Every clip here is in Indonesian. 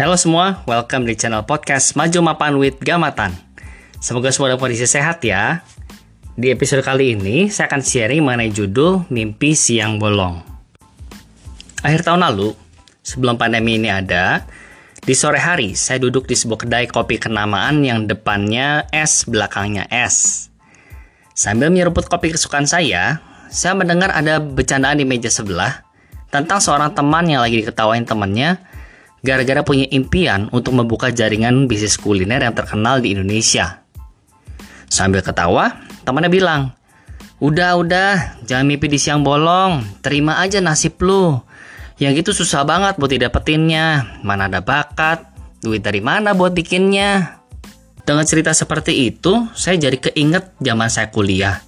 Halo semua, welcome di channel podcast Maju Mapan with Gamatan. Semoga semua dalam kondisi sehat ya. Di episode kali ini, saya akan sharing mengenai judul Mimpi Siang Bolong. Akhir tahun lalu, sebelum pandemi ini ada, di sore hari saya duduk di sebuah kedai kopi kenamaan yang depannya S, belakangnya S. Sambil menyeruput kopi kesukaan saya, saya mendengar ada bercandaan di meja sebelah tentang seorang teman yang lagi diketawain temannya gara-gara punya impian untuk membuka jaringan bisnis kuliner yang terkenal di Indonesia. Sambil ketawa, temannya bilang, Udah, udah, jangan mimpi di siang bolong, terima aja nasib lu. Yang gitu susah banget buat didapetinnya, mana ada bakat, duit dari mana buat bikinnya. Dengan cerita seperti itu, saya jadi keinget zaman saya kuliah.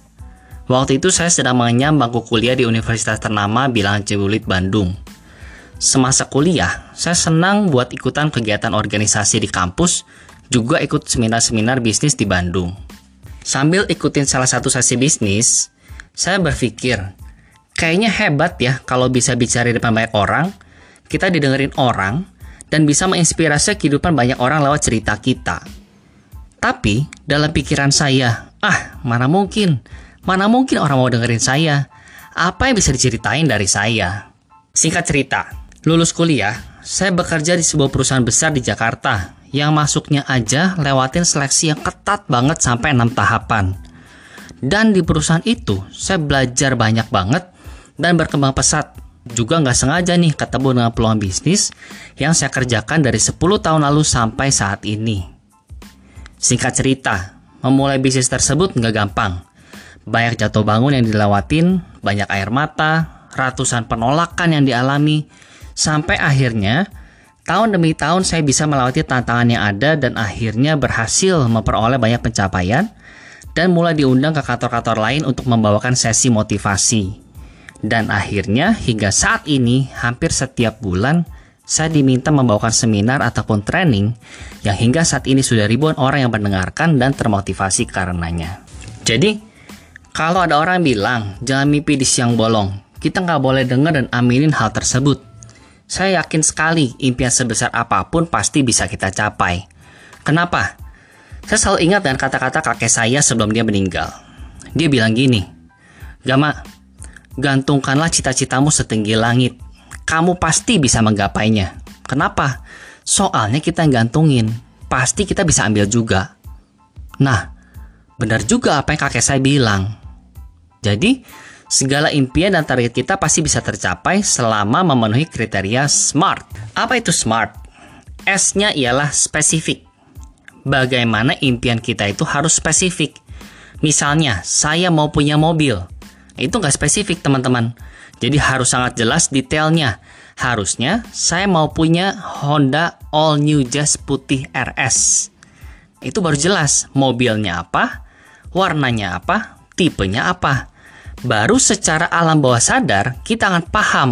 Waktu itu saya sedang mengenyam bangku kuliah di universitas ternama Bilangan Cibulit, Bandung. Semasa kuliah, saya senang buat ikutan kegiatan organisasi di kampus, juga ikut seminar-seminar bisnis di Bandung. Sambil ikutin salah satu sesi bisnis, saya berpikir, kayaknya hebat ya kalau bisa bicara di depan banyak orang, kita didengerin orang, dan bisa menginspirasi kehidupan banyak orang lewat cerita kita. Tapi, dalam pikiran saya, ah, mana mungkin, mana mungkin orang mau dengerin saya. Apa yang bisa diceritain dari saya? Singkat cerita, lulus kuliah, saya bekerja di sebuah perusahaan besar di Jakarta yang masuknya aja lewatin seleksi yang ketat banget sampai 6 tahapan. Dan di perusahaan itu, saya belajar banyak banget dan berkembang pesat. Juga nggak sengaja nih ketemu dengan peluang bisnis yang saya kerjakan dari 10 tahun lalu sampai saat ini. Singkat cerita, memulai bisnis tersebut nggak gampang. Banyak jatuh bangun yang dilewatin, banyak air mata, ratusan penolakan yang dialami, sampai akhirnya Tahun demi tahun saya bisa melewati tantangan yang ada dan akhirnya berhasil memperoleh banyak pencapaian dan mulai diundang ke kantor-kantor lain untuk membawakan sesi motivasi. Dan akhirnya hingga saat ini hampir setiap bulan saya diminta membawakan seminar ataupun training yang hingga saat ini sudah ribuan orang yang mendengarkan dan termotivasi karenanya. Jadi, kalau ada orang bilang jangan mimpi di siang bolong, kita nggak boleh dengar dan aminin hal tersebut saya yakin sekali impian sebesar apa pun pasti bisa kita capai. Kenapa? Saya selalu ingat dengan kata-kata kakek saya sebelum dia meninggal. Dia bilang gini, Gama, gantungkanlah cita-citamu setinggi langit. Kamu pasti bisa menggapainya. Kenapa? Soalnya kita yang gantungin. Pasti kita bisa ambil juga. Nah, benar juga apa yang kakek saya bilang. Jadi, Segala impian dan target kita pasti bisa tercapai selama memenuhi kriteria SMART. Apa itu SMART? S-nya ialah spesifik. Bagaimana impian kita itu harus spesifik. Misalnya, saya mau punya mobil. Itu nggak spesifik, teman-teman. Jadi harus sangat jelas detailnya. Harusnya saya mau punya Honda All New Jazz putih RS. Itu baru jelas mobilnya apa, warnanya apa, tipenya apa baru secara alam bawah sadar kita akan paham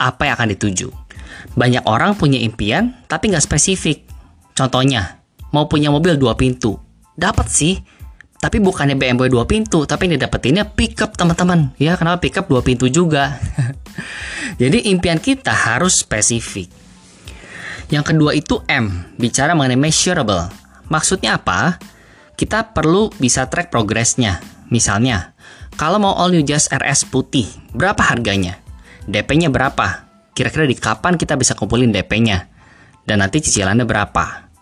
apa yang akan dituju. Banyak orang punya impian tapi nggak spesifik. Contohnya, mau punya mobil dua pintu. Dapat sih, tapi bukannya BMW dua pintu, tapi ini dapetinnya pickup teman-teman. Ya, kenapa pickup dua pintu juga? Jadi impian kita harus spesifik. Yang kedua itu M, bicara mengenai measurable. Maksudnya apa? Kita perlu bisa track progresnya. Misalnya, kalau mau all new Jazz RS putih, berapa harganya? DP-nya berapa? Kira-kira di kapan kita bisa kumpulin DP-nya? Dan nanti cicilannya berapa?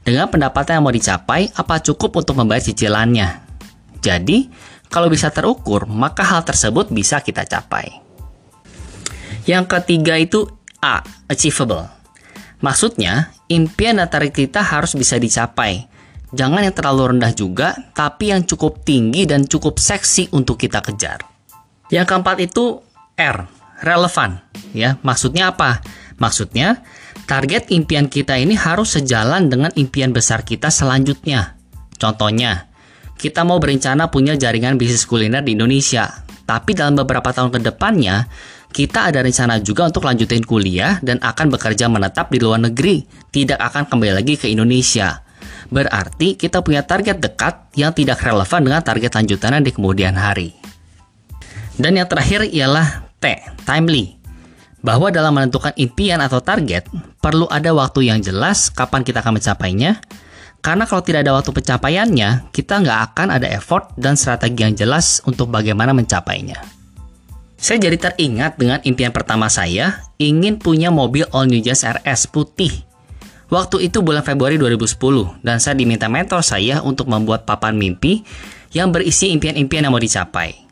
Dengan pendapatan yang mau dicapai, apa cukup untuk membayar cicilannya? Jadi, kalau bisa terukur, maka hal tersebut bisa kita capai. Yang ketiga itu A, achievable. Maksudnya, impian dan target kita harus bisa dicapai Jangan yang terlalu rendah juga, tapi yang cukup tinggi dan cukup seksi untuk kita kejar. Yang keempat itu R, relevan. Ya, maksudnya apa? Maksudnya target impian kita ini harus sejalan dengan impian besar kita selanjutnya. Contohnya, kita mau berencana punya jaringan bisnis kuliner di Indonesia, tapi dalam beberapa tahun ke depannya kita ada rencana juga untuk lanjutin kuliah dan akan bekerja menetap di luar negeri, tidak akan kembali lagi ke Indonesia. Berarti kita punya target dekat yang tidak relevan dengan target lanjutannya di kemudian hari. Dan yang terakhir ialah T, timely. Bahwa dalam menentukan impian atau target, perlu ada waktu yang jelas kapan kita akan mencapainya. Karena kalau tidak ada waktu pencapaiannya, kita nggak akan ada effort dan strategi yang jelas untuk bagaimana mencapainya. Saya jadi teringat dengan impian pertama saya, ingin punya mobil All New Jazz RS putih. Waktu itu bulan Februari 2010, dan saya diminta mentor saya untuk membuat papan mimpi yang berisi impian-impian yang mau dicapai.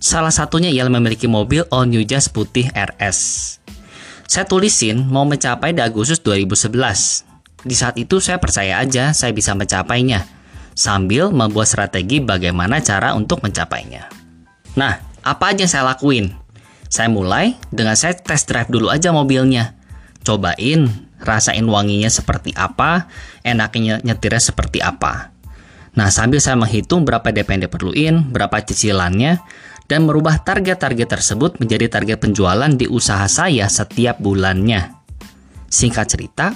Salah satunya ialah memiliki mobil All New Jazz putih RS. Saya tulisin mau mencapai di Agustus 2011. Di saat itu saya percaya aja saya bisa mencapainya, sambil membuat strategi bagaimana cara untuk mencapainya. Nah, apa aja yang saya lakuin? Saya mulai dengan saya test drive dulu aja mobilnya. Cobain, rasain wanginya seperti apa, enaknya nyetirnya seperti apa. Nah, sambil saya menghitung berapa DP yang diperluin, berapa cicilannya, dan merubah target-target tersebut menjadi target penjualan di usaha saya setiap bulannya. Singkat cerita,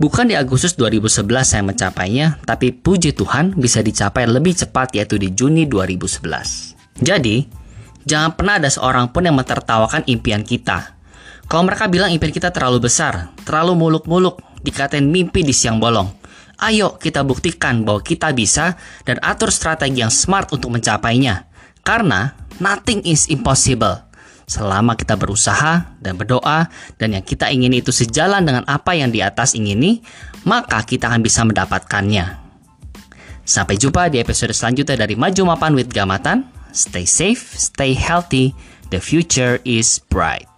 Bukan di Agustus 2011 saya mencapainya, tapi puji Tuhan bisa dicapai lebih cepat yaitu di Juni 2011. Jadi, jangan pernah ada seorang pun yang mentertawakan impian kita. Kalau mereka bilang impian kita terlalu besar, terlalu muluk-muluk, dikatain mimpi di siang bolong. Ayo kita buktikan bahwa kita bisa dan atur strategi yang smart untuk mencapainya. Karena nothing is impossible. Selama kita berusaha dan berdoa dan yang kita ingini itu sejalan dengan apa yang di atas ingini, maka kita akan bisa mendapatkannya. Sampai jumpa di episode selanjutnya dari Maju Mapan with Gamatan. Stay safe, stay healthy, the future is bright.